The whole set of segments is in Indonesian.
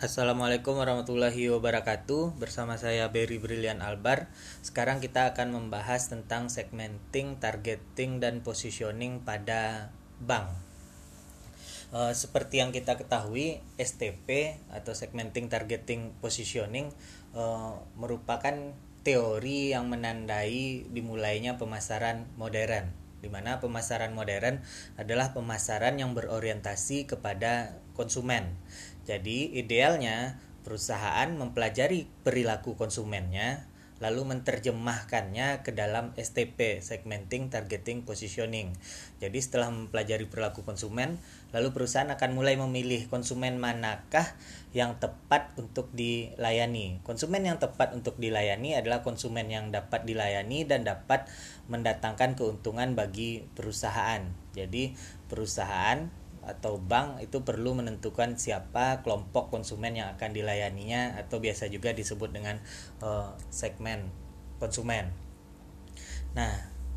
Assalamualaikum warahmatullahi wabarakatuh. Bersama saya Berry Brilian Albar. Sekarang kita akan membahas tentang segmenting, targeting, dan positioning pada bank. E, Seperti yang kita ketahui STP atau segmenting, targeting, positioning e, merupakan teori yang menandai dimulainya pemasaran modern di mana pemasaran modern adalah pemasaran yang berorientasi kepada konsumen. Jadi, idealnya perusahaan mempelajari perilaku konsumennya lalu menerjemahkannya ke dalam STP segmenting targeting positioning. Jadi setelah mempelajari perilaku konsumen, lalu perusahaan akan mulai memilih konsumen manakah yang tepat untuk dilayani. Konsumen yang tepat untuk dilayani adalah konsumen yang dapat dilayani dan dapat mendatangkan keuntungan bagi perusahaan. Jadi perusahaan atau bank itu perlu menentukan siapa kelompok konsumen yang akan dilayaninya atau biasa juga disebut dengan uh, segmen konsumen. Nah,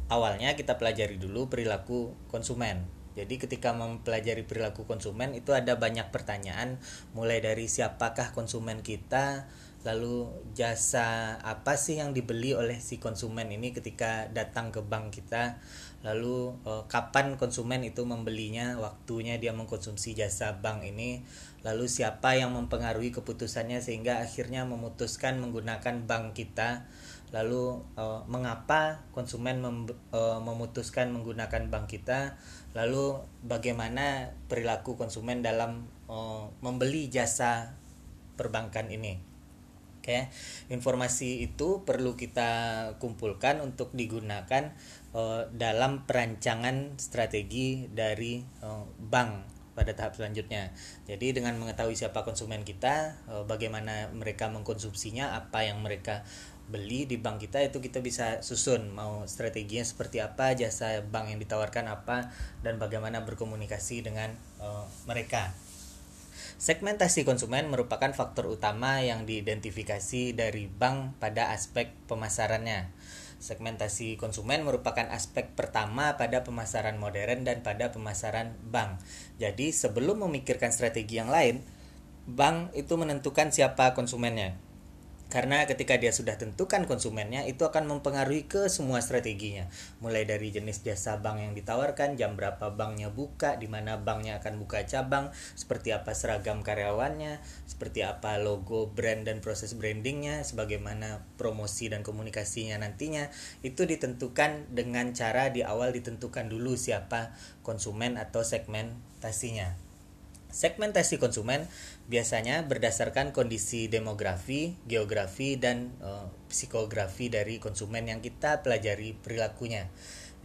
awalnya kita pelajari dulu perilaku konsumen. Jadi ketika mempelajari perilaku konsumen itu ada banyak pertanyaan mulai dari siapakah konsumen kita, lalu jasa apa sih yang dibeli oleh si konsumen ini ketika datang ke bank kita lalu eh, kapan konsumen itu membelinya waktunya dia mengkonsumsi jasa bank ini? Lalu siapa yang mempengaruhi keputusannya sehingga akhirnya memutuskan menggunakan bank kita? Lalu eh, mengapa konsumen mem, eh, memutuskan menggunakan bank kita? Lalu bagaimana perilaku konsumen dalam eh, membeli jasa perbankan ini Oke, informasi itu perlu kita kumpulkan untuk digunakan uh, dalam perancangan strategi dari uh, bank pada tahap selanjutnya. Jadi dengan mengetahui siapa konsumen kita, uh, bagaimana mereka mengkonsumsinya, apa yang mereka beli di bank kita itu kita bisa susun mau strateginya seperti apa, jasa bank yang ditawarkan apa dan bagaimana berkomunikasi dengan uh, mereka. Segmentasi konsumen merupakan faktor utama yang diidentifikasi dari bank pada aspek pemasarannya. Segmentasi konsumen merupakan aspek pertama pada pemasaran modern dan pada pemasaran bank. Jadi, sebelum memikirkan strategi yang lain, bank itu menentukan siapa konsumennya karena ketika dia sudah tentukan konsumennya itu akan mempengaruhi ke semua strateginya. Mulai dari jenis jasa bank yang ditawarkan jam berapa banknya buka di mana banknya akan buka cabang seperti apa seragam karyawannya seperti apa logo brand dan proses brandingnya sebagaimana promosi dan komunikasinya nantinya itu ditentukan dengan cara di awal ditentukan dulu siapa konsumen atau segmentasinya Segmentasi konsumen biasanya berdasarkan kondisi demografi, geografi, dan e, psikografi dari konsumen yang kita pelajari perilakunya.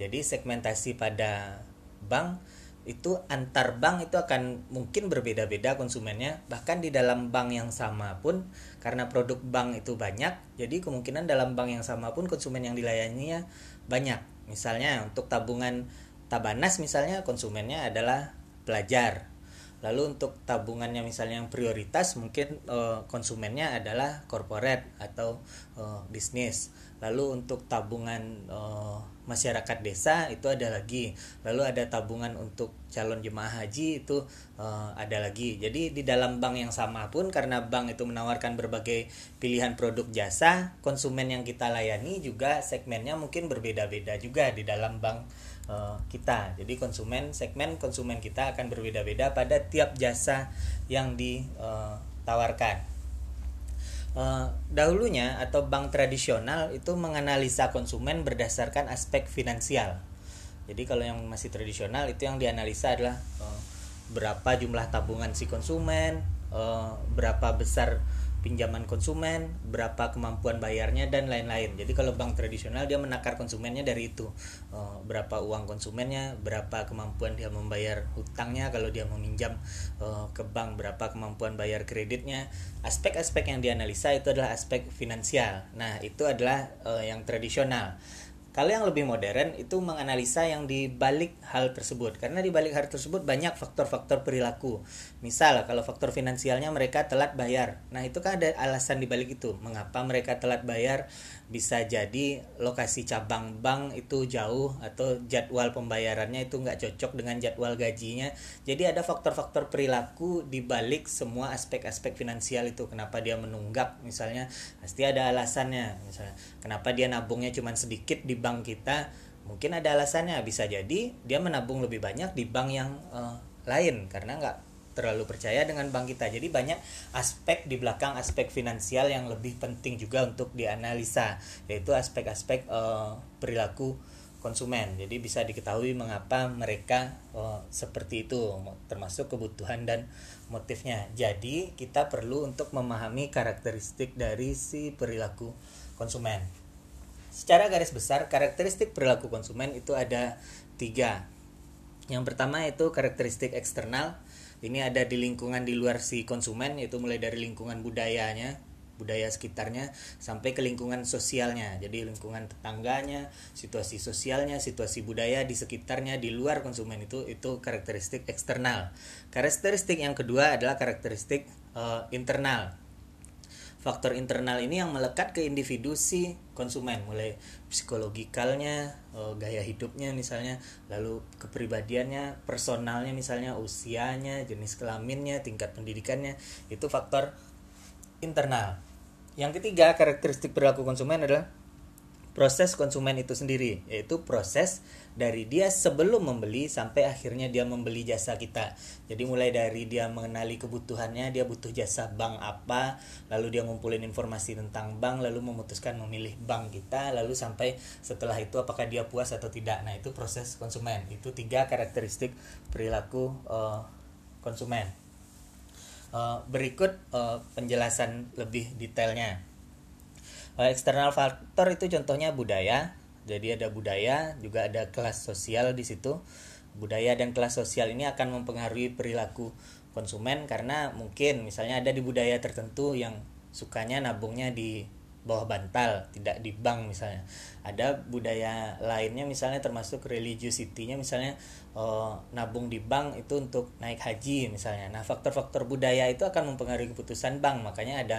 Jadi segmentasi pada bank itu antar bank itu akan mungkin berbeda-beda konsumennya. Bahkan di dalam bank yang sama pun karena produk bank itu banyak jadi kemungkinan dalam bank yang sama pun konsumen yang dilayaninya banyak. Misalnya untuk tabungan Tabanas misalnya konsumennya adalah pelajar Lalu untuk tabungannya misalnya yang prioritas mungkin uh, konsumennya adalah corporate atau uh, bisnis. Lalu untuk tabungan uh, masyarakat desa itu ada lagi. Lalu ada tabungan untuk calon jemaah haji itu uh, ada lagi. Jadi di dalam bank yang sama pun karena bank itu menawarkan berbagai pilihan produk jasa, konsumen yang kita layani juga segmennya mungkin berbeda-beda juga di dalam bank uh, kita. Jadi konsumen segmen konsumen kita akan berbeda-beda pada tiap jasa yang ditawarkan. Uh, dahulunya atau bank tradisional itu menganalisa konsumen berdasarkan aspek finansial. Jadi kalau yang masih tradisional itu yang dianalisa adalah uh, berapa jumlah tabungan si konsumen, berapa besar pinjaman konsumen, berapa kemampuan bayarnya dan lain-lain. Jadi kalau bank tradisional dia menakar konsumennya dari itu, uh, berapa uang konsumennya, berapa kemampuan dia membayar hutangnya kalau dia meminjam uh, ke bank, berapa kemampuan bayar kreditnya. Aspek-aspek yang dianalisa itu adalah aspek finansial. Nah itu adalah uh, yang tradisional. Kalau yang lebih modern itu menganalisa yang di balik hal tersebut karena di balik hal tersebut banyak faktor-faktor perilaku. Misal kalau faktor finansialnya mereka telat bayar. Nah, itu kan ada alasan di balik itu. Mengapa mereka telat bayar? Bisa jadi lokasi cabang bank itu jauh atau jadwal pembayarannya itu nggak cocok dengan jadwal gajinya. Jadi ada faktor-faktor perilaku di balik semua aspek-aspek finansial itu. Kenapa dia menunggak misalnya? Pasti ada alasannya. Misalnya, kenapa dia nabungnya cuma sedikit di bank kita mungkin ada alasannya bisa jadi dia menabung lebih banyak di bank yang uh, lain karena nggak terlalu percaya dengan bank kita jadi banyak aspek di belakang aspek finansial yang lebih penting juga untuk dianalisa yaitu aspek-aspek uh, perilaku konsumen jadi bisa diketahui mengapa mereka uh, seperti itu termasuk kebutuhan dan motifnya jadi kita perlu untuk memahami karakteristik dari si perilaku konsumen Secara garis besar, karakteristik perilaku konsumen itu ada tiga. Yang pertama itu karakteristik eksternal. Ini ada di lingkungan di luar si konsumen, yaitu mulai dari lingkungan budayanya, budaya sekitarnya sampai ke lingkungan sosialnya. Jadi lingkungan tetangganya, situasi sosialnya, situasi budaya di sekitarnya di luar konsumen itu itu karakteristik eksternal. Karakteristik yang kedua adalah karakteristik uh, internal faktor internal ini yang melekat ke individu si konsumen. Mulai psikologikalnya eh, gaya hidupnya misalnya lalu kepribadiannya personalnya misalnya usianya jenis kelaminnya tingkat pendidikannya itu faktor internal. Yang ketiga karakteristik perilaku konsumen adalah proses konsumen itu sendiri yaitu proses dari dia sebelum membeli sampai akhirnya dia membeli jasa kita. Jadi mulai dari dia mengenali kebutuhannya dia butuh jasa bank apa lalu dia ngumpulin informasi tentang bank lalu memutuskan memilih bank kita lalu sampai setelah itu apakah dia puas atau tidak. Nah itu proses konsumen. Itu tiga karakteristik perilaku uh, konsumen. Uh, berikut uh, penjelasan lebih detailnya eksternal faktor itu contohnya budaya. Jadi ada budaya juga ada kelas sosial di situ. Budaya dan kelas sosial ini akan mempengaruhi perilaku konsumen karena mungkin misalnya ada di budaya tertentu yang sukanya nabungnya di bawah bantal tidak di bank misalnya ada budaya lainnya misalnya termasuk religiosity-nya misalnya uh, nabung di bank itu untuk naik haji misalnya. Nah faktor-faktor budaya itu akan mempengaruhi keputusan bank. Makanya ada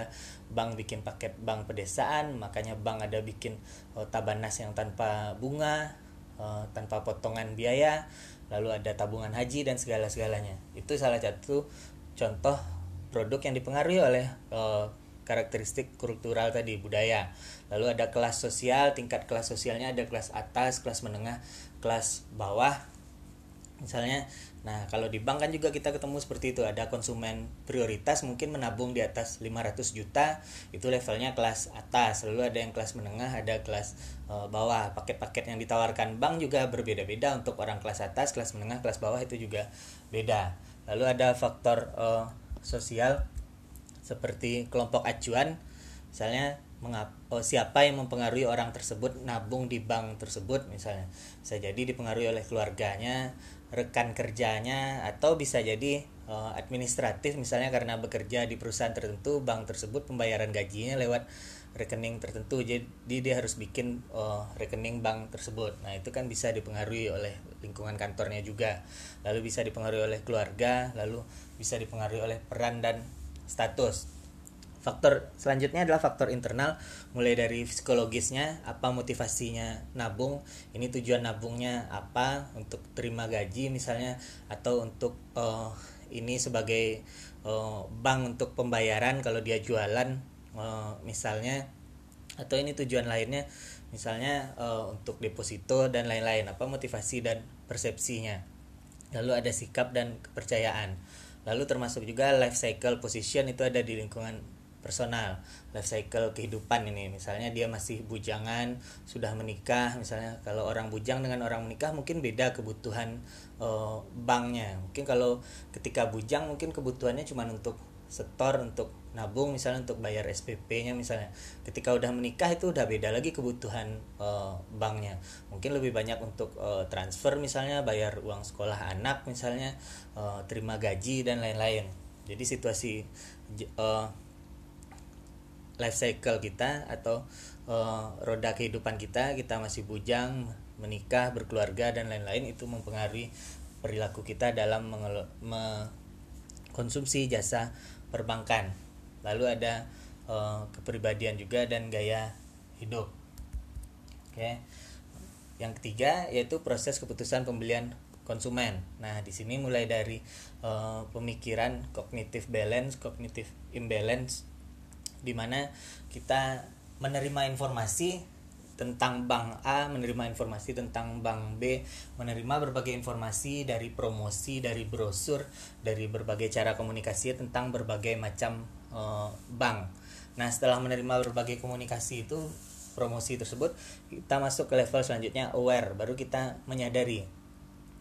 bank bikin paket bank pedesaan makanya bank ada bikin uh, tabanas yang tanpa bunga uh, tanpa potongan biaya lalu ada tabungan haji dan segala-segalanya. Itu salah satu contoh produk yang dipengaruhi oleh uh, karakteristik kultural tadi budaya. Lalu ada kelas sosial tingkat kelas sosialnya ada kelas atas kelas menengah kelas bawah misalnya. Nah kalau di bank kan juga kita ketemu seperti itu. Ada konsumen prioritas mungkin menabung di atas 500 juta itu levelnya kelas atas. Lalu ada yang kelas menengah ada kelas uh, bawah. Paket-paket yang ditawarkan bank juga berbeda-beda untuk orang kelas atas kelas menengah kelas bawah itu juga beda. Lalu ada faktor uh, sosial seperti kelompok acuan misalnya mengapa oh, siapa yang mempengaruhi orang tersebut nabung di bank tersebut misalnya. Bisa jadi dipengaruhi oleh keluarganya rekan kerjanya atau bisa jadi uh, administratif misalnya karena bekerja di perusahaan tertentu bank tersebut pembayaran gajinya lewat rekening tertentu. Jadi dia harus bikin uh, rekening bank tersebut. Nah itu kan bisa dipengaruhi oleh lingkungan kantornya juga. Lalu bisa dipengaruhi oleh keluarga lalu bisa dipengaruhi oleh peran dan status. Faktor selanjutnya adalah faktor internal mulai dari psikologisnya apa motivasinya nabung ini tujuan nabungnya apa untuk terima gaji misalnya atau untuk uh, ini sebagai uh, bank untuk pembayaran kalau dia jualan uh, misalnya atau ini tujuan lainnya misalnya uh, untuk deposito dan lain-lain apa motivasi dan persepsinya. Lalu ada sikap dan kepercayaan lalu termasuk juga life cycle position itu ada di lingkungan personal. Life cycle kehidupan ini. Misalnya dia masih bujangan sudah menikah. Misalnya kalau orang bujang dengan orang menikah mungkin beda kebutuhan uh, banknya. Mungkin kalau ketika bujang mungkin kebutuhannya cuma untuk setor untuk nabung misalnya untuk bayar SPP-nya misalnya. Ketika udah menikah itu udah beda lagi kebutuhan uh, banknya. Mungkin lebih banyak untuk uh, transfer misalnya bayar uang sekolah anak misalnya uh, terima gaji dan lain-lain. Jadi situasi uh, life cycle kita atau uh, roda kehidupan kita kita masih bujang menikah berkeluarga dan lain-lain itu mempengaruhi perilaku kita dalam mengkonsumsi jasa perbankan lalu ada uh, kepribadian juga dan gaya hidup. Oke. Yang ketiga yaitu proses keputusan pembelian konsumen. Nah di sini mulai dari uh, pemikiran cognitive balance cognitive imbalance di mana kita menerima informasi tentang bank A, menerima informasi tentang bank B, menerima berbagai informasi dari promosi, dari brosur, dari berbagai cara komunikasi tentang berbagai macam uh, bank. Nah, setelah menerima berbagai komunikasi itu, promosi tersebut, kita masuk ke level selanjutnya aware, baru kita menyadari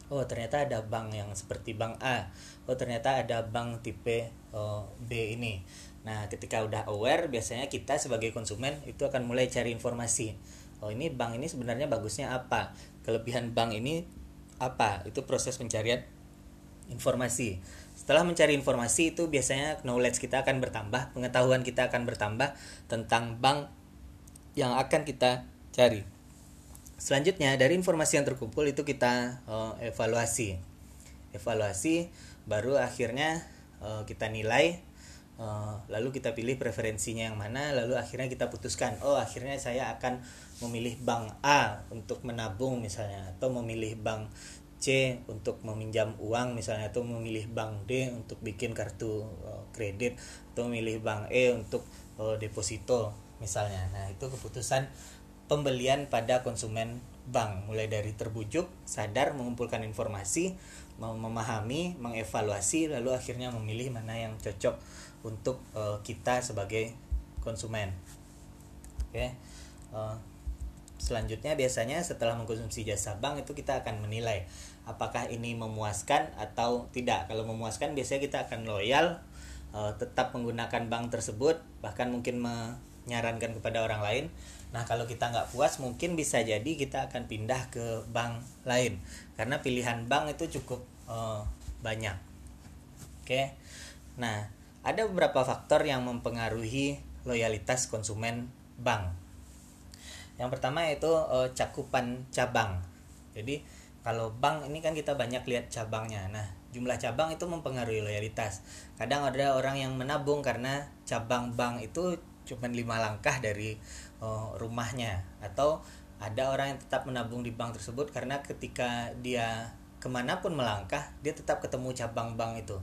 oh ternyata ada bank yang seperti bank A. Oh ternyata ada bank tipe uh, B ini. Nah ketika udah aware biasanya kita sebagai konsumen itu akan mulai cari informasi. Oh ini bank ini sebenarnya bagusnya apa? Kelebihan bank ini apa? Itu proses pencarian informasi setelah mencari informasi itu biasanya knowledge kita akan bertambah pengetahuan kita akan bertambah tentang bank yang akan kita cari. Selanjutnya dari informasi yang terkumpul itu kita uh, evaluasi. Evaluasi baru akhirnya uh, kita nilai uh, lalu kita pilih preferensinya yang mana lalu akhirnya kita putuskan oh akhirnya saya akan memilih bank A untuk menabung misalnya atau memilih bank C untuk meminjam uang misalnya atau memilih bank D untuk bikin kartu uh, kredit atau memilih bank E untuk uh, deposito misalnya nah itu keputusan pembelian pada konsumen bank mulai dari terbujuk, sadar mengumpulkan informasi, memahami, mengevaluasi lalu akhirnya memilih mana yang cocok untuk uh, kita sebagai konsumen. Oke. Eh, selanjutnya biasanya setelah mengkonsumsi jasa bank itu kita akan menilai apakah ini memuaskan atau tidak. Kalau memuaskan biasanya kita akan loyal uh, tetap menggunakan bank tersebut bahkan mungkin menyarankan kepada orang lain Nah kalau kita nggak puas mungkin bisa jadi kita akan pindah ke bank lain karena pilihan bank itu cukup uh, banyak. Oke, nah ada beberapa faktor yang mempengaruhi loyalitas konsumen bank. Yang pertama itu uh, cakupan cabang. Jadi kalau bank ini kan kita banyak lihat cabangnya. Nah jumlah cabang itu mempengaruhi loyalitas. Kadang ada orang yang menabung karena cabang bank itu cuma lima langkah dari uh, rumahnya atau ada orang yang tetap menabung di bank tersebut karena ketika dia ke mana pun melangkah dia tetap ketemu cabang bank itu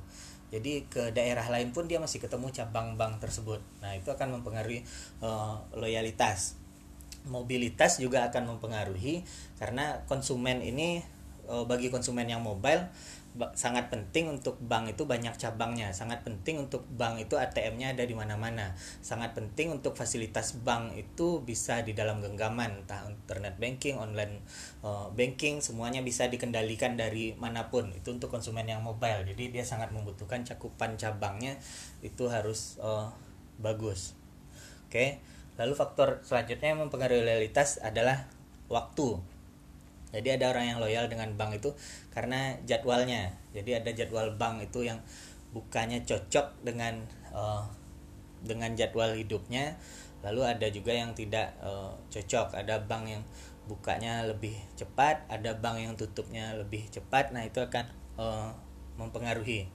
jadi ke daerah lain pun dia masih ketemu cabang bank tersebut nah itu akan mempengaruhi uh, loyalitas mobilitas juga akan mempengaruhi karena konsumen ini uh, bagi konsumen yang mobile sangat penting untuk bank itu banyak cabangnya. Sangat penting untuk bank itu ATM-nya ada di mana-mana. Sangat penting untuk fasilitas bank itu bisa di dalam genggaman entah internet banking online uh, banking semuanya bisa dikendalikan dari mana pun. Itu untuk konsumen yang mobile. Jadi dia sangat membutuhkan cakupan cabangnya itu harus uh, bagus. Oke? okay? Lalu faktor selanjutnya yang mempengaruhi loyalitas adalah waktu. Jadi ada orang yang loyal dengan bank itu karena jadwalnya. Jadi ada jadwal bank itu yang bukannya cocok dengan uh, dengan jadwal hidupnya. Lalu ada juga yang tidak uh, cocok. Ada bank yang bukanya lebih cepat ada bank yang tutupnya lebih cepat. Nah itu akan uh, mempengaruhi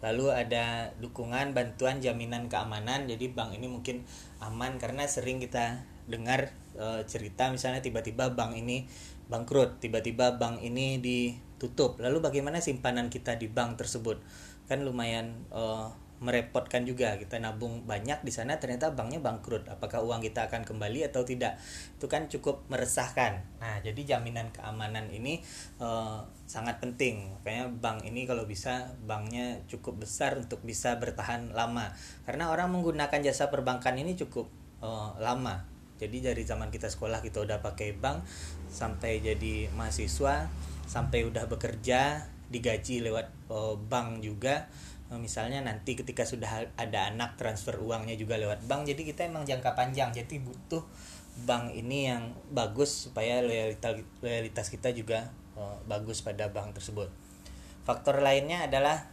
lalu ada dukungan bantuan jaminan keamanan. Jadi bank ini mungkin aman karena sering kita dengar e, cerita misalnya tiba-tiba bank ini bangkrut tiba-tiba bank ini ditutup. Lalu bagaimana simpanan kita di bank tersebut? Kan lumayan uh, merepotkan juga kita nabung banyak di sana ternyata banknya bangkrut. Apakah uang kita akan kembali atau tidak? Itu kan cukup meresahkan. Nah jadi jaminan keamanan ini uh, sangat penting. Makanya bank ini kalau bisa banknya cukup besar untuk bisa bertahan lama. Karena orang menggunakan jasa perbankan ini cukup uh, lama. Jadi dari zaman kita sekolah kita udah pakai bank sampai jadi mahasiswa sampai udah bekerja digaji lewat uh, bank juga misalnya nanti ketika sudah ada anak transfer uangnya juga lewat bank jadi kita emang jangka panjang. Jadi butuh bank ini yang bagus supaya loyalitas loyalitas kita juga uh, bagus pada bank tersebut. Faktor lainnya adalah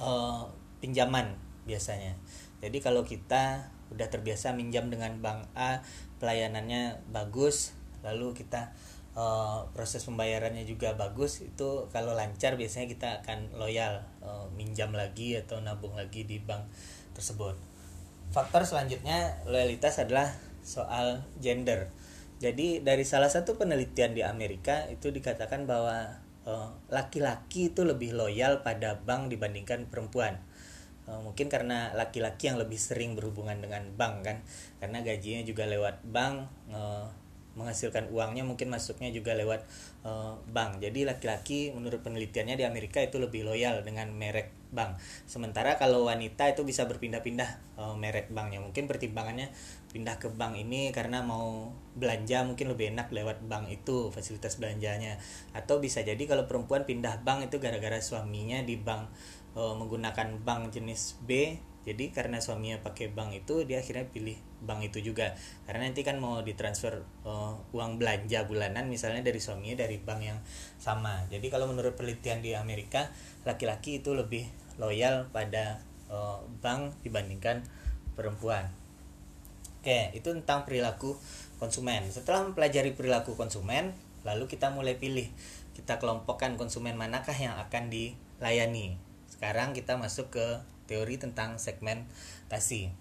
uh, pinjaman biasanya. Jadi kalau kita udah terbiasa minjam dengan bank A pelayanannya bagus lalu kita uh, proses pembayarannya juga bagus itu kalau lancar biasanya kita akan loyal uh, minjam lagi atau nabung lagi di bank tersebut. Faktor selanjutnya loyalitas adalah soal gender. Jadi dari salah satu penelitian di Amerika itu dikatakan bahwa eh, laki-laki uh, itu lebih loyal pada bank dibandingkan perempuan. Uh, mungkin karena laki-laki yang lebih sering berhubungan dengan bank kan karena gajinya juga lewat bank uh, menghasilkan uangnya mungkin masuknya juga lewat uh, bank. Jadi laki-laki menurut penelitiannya di Amerika itu lebih loyal dengan merek bank. Sementara kalau wanita itu bisa berpindah-pindah uh, merek banknya. Mungkin pertimbangannya pindah ke bank ini karena mau belanja mungkin lebih enak lewat bank itu fasilitas belanjanya. Atau bisa jadi kalau perempuan pindah bank itu gara-gara suaminya di bank uh, menggunakan bank jenis B jadi karena suaminya pakai bank itu dia akhirnya pilih bank itu juga. Karena nanti kan mau ditransfer uh, uang belanja bulanan misalnya dari suaminya dari bank yang sama. Jadi kalau menurut penelitian di Amerika laki-laki itu lebih loyal pada uh, bank dibandingkan perempuan. Oke itu tentang perilaku konsumen. Setelah mempelajari perilaku konsumen lalu kita mulai pilih kita kelompokkan konsumen manakah yang akan dilayani. Sekarang kita masuk ke teori tentang segmentasi.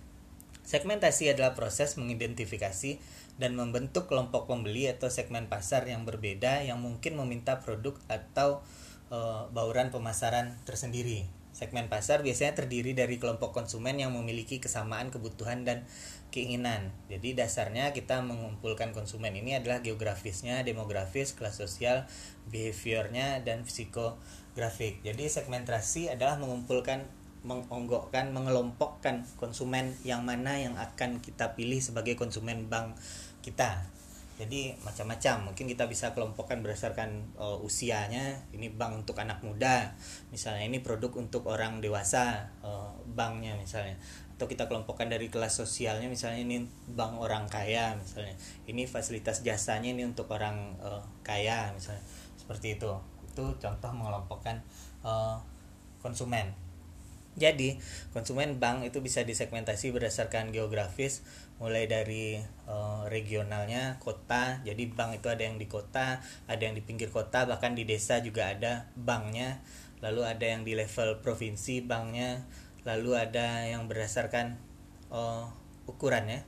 Segmentasi adalah proses mengidentifikasi dan membentuk kelompok pembeli atau segmen pasar yang berbeda yang mungkin meminta produk atau e, bauran pemasaran tersendiri. Segmen pasar biasanya terdiri dari kelompok konsumen yang memiliki kesamaan kebutuhan dan keinginan. Jadi dasarnya kita mengumpulkan konsumen ini adalah geografisnya, demografis, kelas sosial, behaviornya, dan psikografik. Jadi segmentasi adalah mengumpulkan mengonggokkan, mengelompokkan konsumen yang mana yang akan kita pilih sebagai konsumen bank kita. Jadi macam-macam, mungkin kita bisa kelompokkan berdasarkan uh, usianya. Ini bank untuk anak muda, misalnya ini produk untuk orang dewasa, uh, banknya misalnya. Atau kita kelompokkan dari kelas sosialnya, misalnya ini bank orang kaya, misalnya. Ini fasilitas jasanya ini untuk orang uh, kaya, misalnya. Seperti itu. Itu contoh mengelompokkan uh, konsumen. Jadi, konsumen bank itu bisa disegmentasi berdasarkan geografis, mulai dari e, regionalnya, kota. Jadi, bank itu ada yang di kota, ada yang di pinggir kota, bahkan di desa juga ada banknya. Lalu ada yang di level provinsi banknya, lalu ada yang berdasarkan e, ukurannya,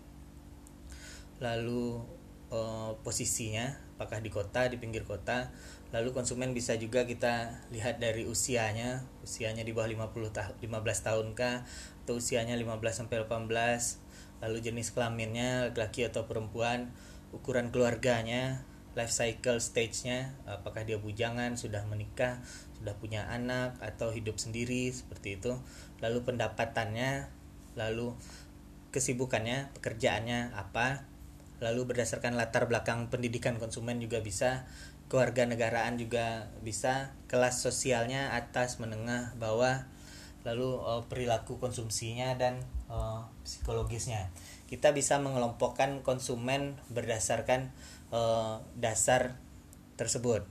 lalu e, posisinya, apakah di kota, di pinggir kota, Lalu konsumen bisa juga kita lihat dari usianya, usianya di bawah 50 tahun 15 tahun kah atau usianya 15 sampai 18. Lalu jenis kelaminnya laki-laki atau perempuan, ukuran keluarganya, life cycle stage-nya, apakah dia bujangan, sudah menikah, sudah punya anak atau hidup sendiri seperti itu. Lalu pendapatannya, lalu kesibukannya, pekerjaannya apa, lalu berdasarkan latar belakang pendidikan konsumen juga bisa keluarga negaraan juga bisa kelas sosialnya atas menengah bawah lalu uh, perilaku konsumsinya dan uh, psikologisnya. Kita bisa mengelompokkan konsumen berdasarkan uh, dasar tersebut.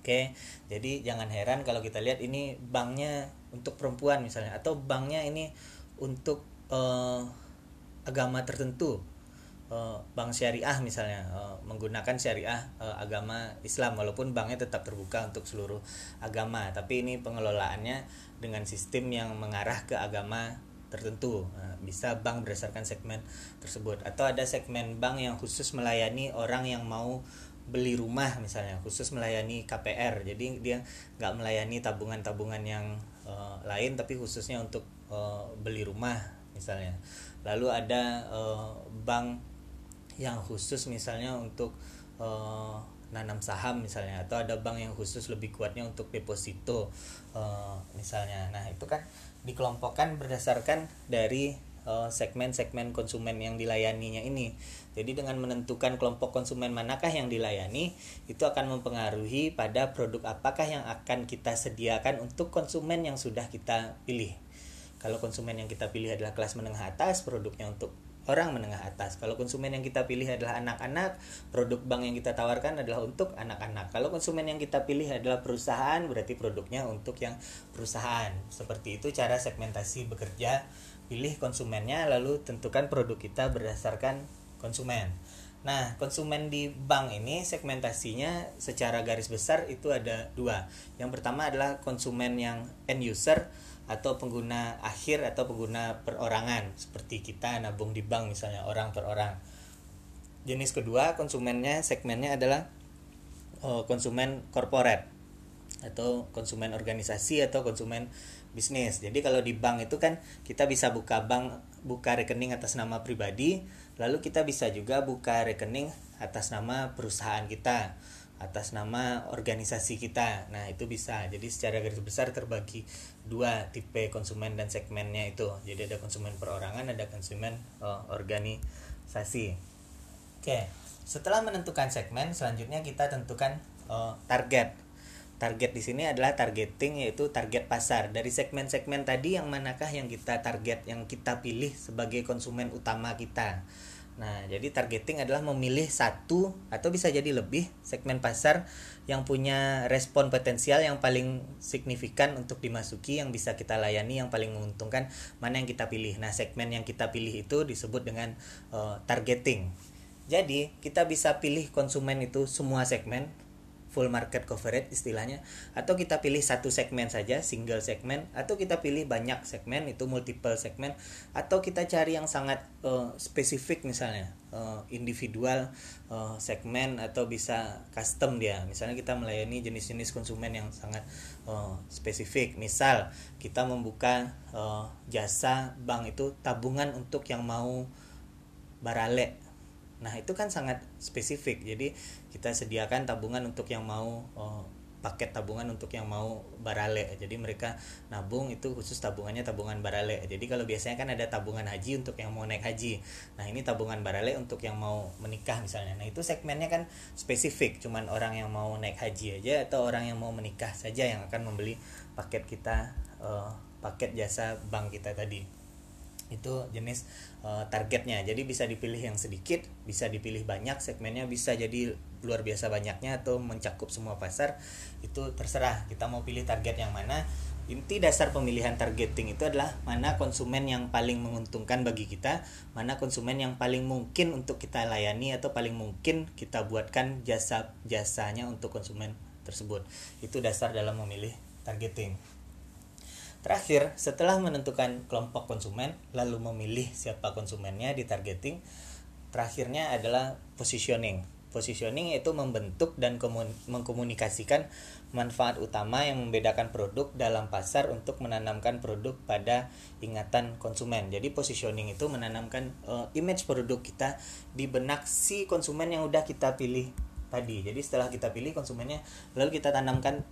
Oke jadi jangan heran kalau kita lihat ini banknya untuk perempuan misalnya atau banknya ini untuk uh, agama tertentu Eh, bank syariah misalnya uh, menggunakan syariah uh, agama Islam walaupun banknya tetap terbuka untuk seluruh agama. Tapi ini pengelolaannya dengan sistem yang mengarah ke agama tertentu. Bisa bank berdasarkan segmen tersebut. Atau ada segmen bank yang khusus melayani orang yang mau beli rumah misalnya khusus melayani KPR jadi dia nggak melayani tabungan-tabungan yang lain tapi khususnya untuk beli rumah misalnya. Lalu ada bank yang khusus misalnya untuk uh, nanam saham misalnya atau ada bank yang khusus lebih kuatnya untuk deposito uh, misalnya. Nah itu kan dikelompokkan berdasarkan dari segmen-segmen uh, konsumen yang dilayaninya ini. Jadi dengan menentukan kelompok konsumen manakah yang dilayani itu akan mempengaruhi pada produk apakah yang akan kita sediakan untuk konsumen yang sudah kita pilih. Kalau konsumen yang kita pilih adalah kelas menengah atas produknya untuk orang menengah atas. Kalau konsumen yang kita pilih adalah anak-anak, produk bank yang kita tawarkan adalah untuk anak-anak. Kalau konsumen yang kita pilih adalah perusahaan, berarti produknya untuk yang perusahaan. Seperti itu cara segmentasi bekerja. Pilih konsumennya lalu tentukan produk kita berdasarkan konsumen. Nah, konsumen di bank ini segmentasinya secara garis besar itu ada dua. Yang pertama adalah konsumen yang end user atau pengguna akhir atau pengguna perorangan seperti kita nabung di bank misalnya orang per orang. Jenis kedua konsumennya segmennya adalah oh, konsumen korporat atau konsumen organisasi atau konsumen bisnis. Jadi kalau di bank itu kan kita bisa buka bank buka rekening atas nama pribadi, lalu kita bisa juga buka rekening atas nama perusahaan kita atas nama organisasi kita. Nah, itu bisa. Jadi secara garis besar terbagi dua tipe konsumen dan segmennya itu. Jadi ada konsumen perorangan, ada konsumen oh, organisasi. Oke. Setelah menentukan segmen, selanjutnya kita tentukan oh, target. Target di sini adalah targeting yaitu target pasar. Dari segmen-segmen tadi yang manakah yang kita target, yang kita pilih sebagai konsumen utama kita. Nah, jadi targeting adalah memilih satu atau bisa jadi lebih segmen pasar yang punya respon potensial yang paling signifikan untuk dimasuki, yang bisa kita layani, yang paling menguntungkan, mana yang kita pilih. Nah, segmen yang kita pilih itu disebut dengan uh, targeting. Jadi, kita bisa pilih konsumen itu semua segmen full market coverage istilahnya. Atau kita pilih satu segmen saja single segmen atau kita pilih banyak segmen itu multiple segmen atau kita cari yang sangat uh, spesifik misalnya uh, individual uh, segmen atau bisa custom dia. Misalnya kita melayani jenis-jenis konsumen yang sangat uh, spesifik. Misal kita membuka uh, jasa bank itu tabungan untuk yang mau barale Nah, itu kan sangat spesifik. Jadi, kita sediakan tabungan untuk yang mau oh, paket tabungan untuk yang mau barale. Jadi mereka nabung itu khusus tabungannya tabungan barale. Jadi kalau biasanya kan ada tabungan haji untuk yang mau naik haji. Nah, ini tabungan barale untuk yang mau menikah misalnya. Nah, itu segmennya kan spesifik, cuman orang yang mau naik haji aja atau orang yang mau menikah saja yang akan membeli paket kita uh, paket jasa bank kita tadi itu jenis uh, targetnya. Jadi bisa dipilih yang sedikit bisa dipilih banyak segmennya bisa jadi luar biasa banyaknya atau mencakup semua pasar itu terserah. Kita mau pilih target yang mana. Inti dasar pemilihan targeting itu adalah mana konsumen yang paling menguntungkan bagi kita mana konsumen yang paling mungkin untuk kita layani atau paling mungkin kita buatkan jasa jasanya untuk konsumen tersebut. Itu dasar dalam memilih targeting Terakhir, setelah menentukan kelompok konsumen, lalu memilih siapa konsumennya di targeting, terakhirnya adalah positioning. Positioning itu membentuk dan mengkomunikasikan manfaat utama yang membedakan produk dalam pasar untuk menanamkan produk pada ingatan konsumen. Jadi positioning itu menanamkan uh, image produk kita di benak si konsumen yang udah kita pilih tadi. Jadi setelah kita pilih konsumennya, lalu kita tanamkan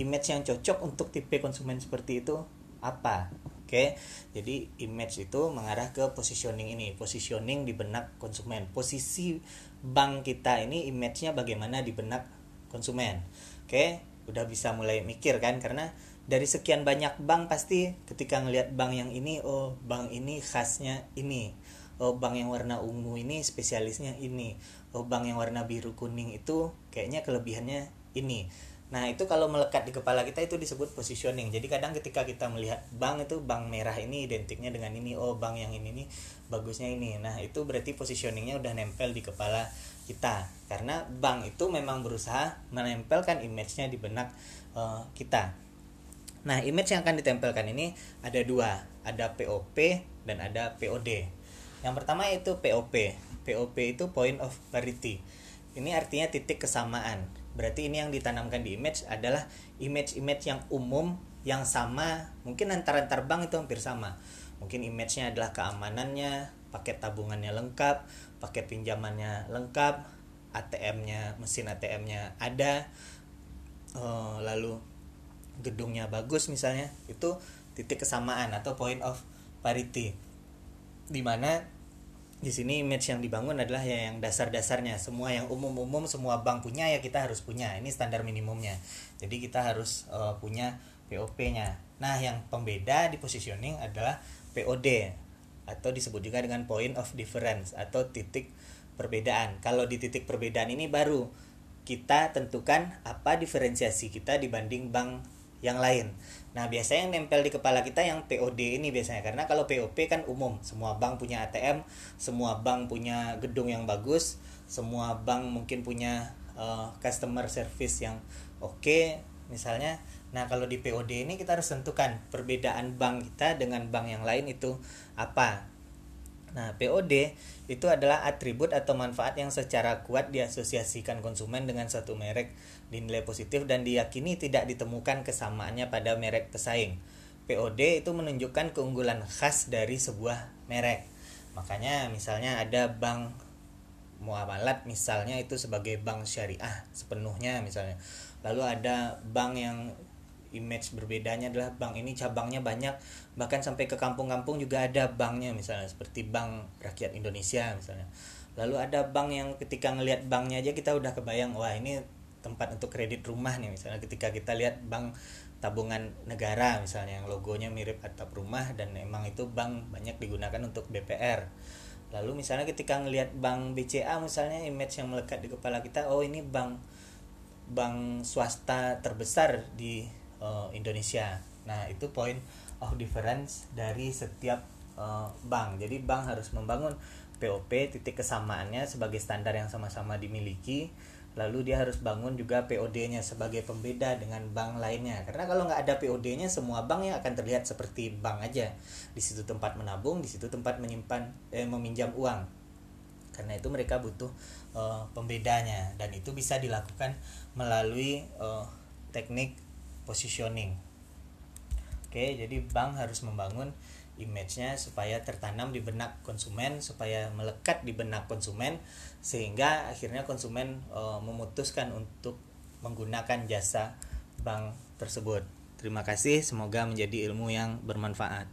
image yang cocok untuk tipe konsumen seperti itu apa Oke, jadi image itu mengarah ke positioning ini, positioning di benak konsumen. Posisi bank kita ini image-nya bagaimana di benak konsumen. Oke, udah bisa mulai mikir kan karena dari sekian banyak bank pasti ketika ngelihat bank yang ini, oh bank ini khasnya ini. Oh bank yang warna ungu ini spesialisnya ini. Oh bank yang warna biru kuning itu kayaknya kelebihannya ini Nah, itu kalau melekat di kepala kita itu disebut positioning. Jadi kadang ketika kita melihat bank itu bank merah ini identiknya dengan ini, oh bank yang ini nih bagusnya ini. Nah, itu berarti positioningnya udah nempel di kepala kita. Karena bank itu memang berusaha menempelkan image-nya di benak uh, kita. Nah, image yang akan ditempelkan ini ada dua, ada POP dan ada POD. Yang pertama itu POP. POP itu point of parity. Ini artinya titik kesamaan Berarti ini yang ditanamkan di image adalah image-image yang umum yang sama, mungkin antar-antar bank itu hampir sama. Mungkin image-nya adalah keamanannya, paket tabungannya lengkap, paket pinjamannya lengkap, ATM-nya, mesin ATM-nya ada, uh, lalu gedungnya bagus misalnya, itu titik kesamaan atau point of parity. Di mana di sini image yang dibangun adalah ya yang dasar-dasarnya semua yang umum-umum semua bank punya ya kita harus punya ini standar minimumnya jadi kita harus uh, punya POP-nya nah yang pembeda di positioning adalah POD atau disebut juga dengan point of difference atau titik perbedaan. Kalau di titik perbedaan ini baru kita tentukan apa diferensiasi kita dibanding bank yang lain. Nah, biasanya yang nempel di kepala kita yang POD ini biasanya karena kalau POP kan umum, semua bank punya ATM, semua bank punya gedung yang bagus, semua bank mungkin punya uh, customer service yang oke okay, misalnya. Nah, kalau di POD ini kita harus tentukan perbedaan bank kita dengan bank yang lain itu apa. Nah, POD itu adalah atribut atau manfaat yang secara kuat diasosiasikan konsumen dengan satu merek dinilai positif dan diyakini tidak ditemukan kesamaannya pada merek pesaing. POD itu menunjukkan keunggulan khas dari sebuah merek. Makanya misalnya ada bank muamalat misalnya itu sebagai bank syariah sepenuhnya misalnya. Lalu ada bank yang image berbedanya adalah bank ini cabangnya banyak. Bahkan sampai ke kampung-kampung juga ada banknya misalnya seperti Bank Rakyat Indonesia misalnya. Lalu ada bank yang ketika ngelihat banknya aja kita udah kebayang wah ini tempat untuk kredit rumah nih misalnya. Ketika kita lihat bank tabungan negara misalnya yang logonya mirip atap rumah dan emang itu bank banyak digunakan untuk BPR lalu misalnya ketika ngelihat bank BCA misalnya image yang melekat di kepala kita oh ini bank bank swasta terbesar di uh, Indonesia. Nah, itu point of difference dari setiap uh, bank. Jadi bank harus membangun POP titik kesamaannya sebagai standar yang sama-sama dimiliki. Lalu dia harus bangun juga POD-nya sebagai pembeda dengan bank lainnya. Karena kalau nggak ada POD-nya, semua bank yang akan terlihat seperti bank aja. Di situ tempat menabung, di situ tempat menyimpan, eh, meminjam uang. Karena itu mereka butuh uh, pembedanya dan itu bisa dilakukan melalui uh, teknik positioning. Oke, jadi bank harus membangun image-nya supaya tertanam di benak konsumen, supaya melekat di benak konsumen sehingga akhirnya konsumen e, memutuskan untuk menggunakan jasa bank tersebut. Terima kasih, semoga menjadi ilmu yang bermanfaat.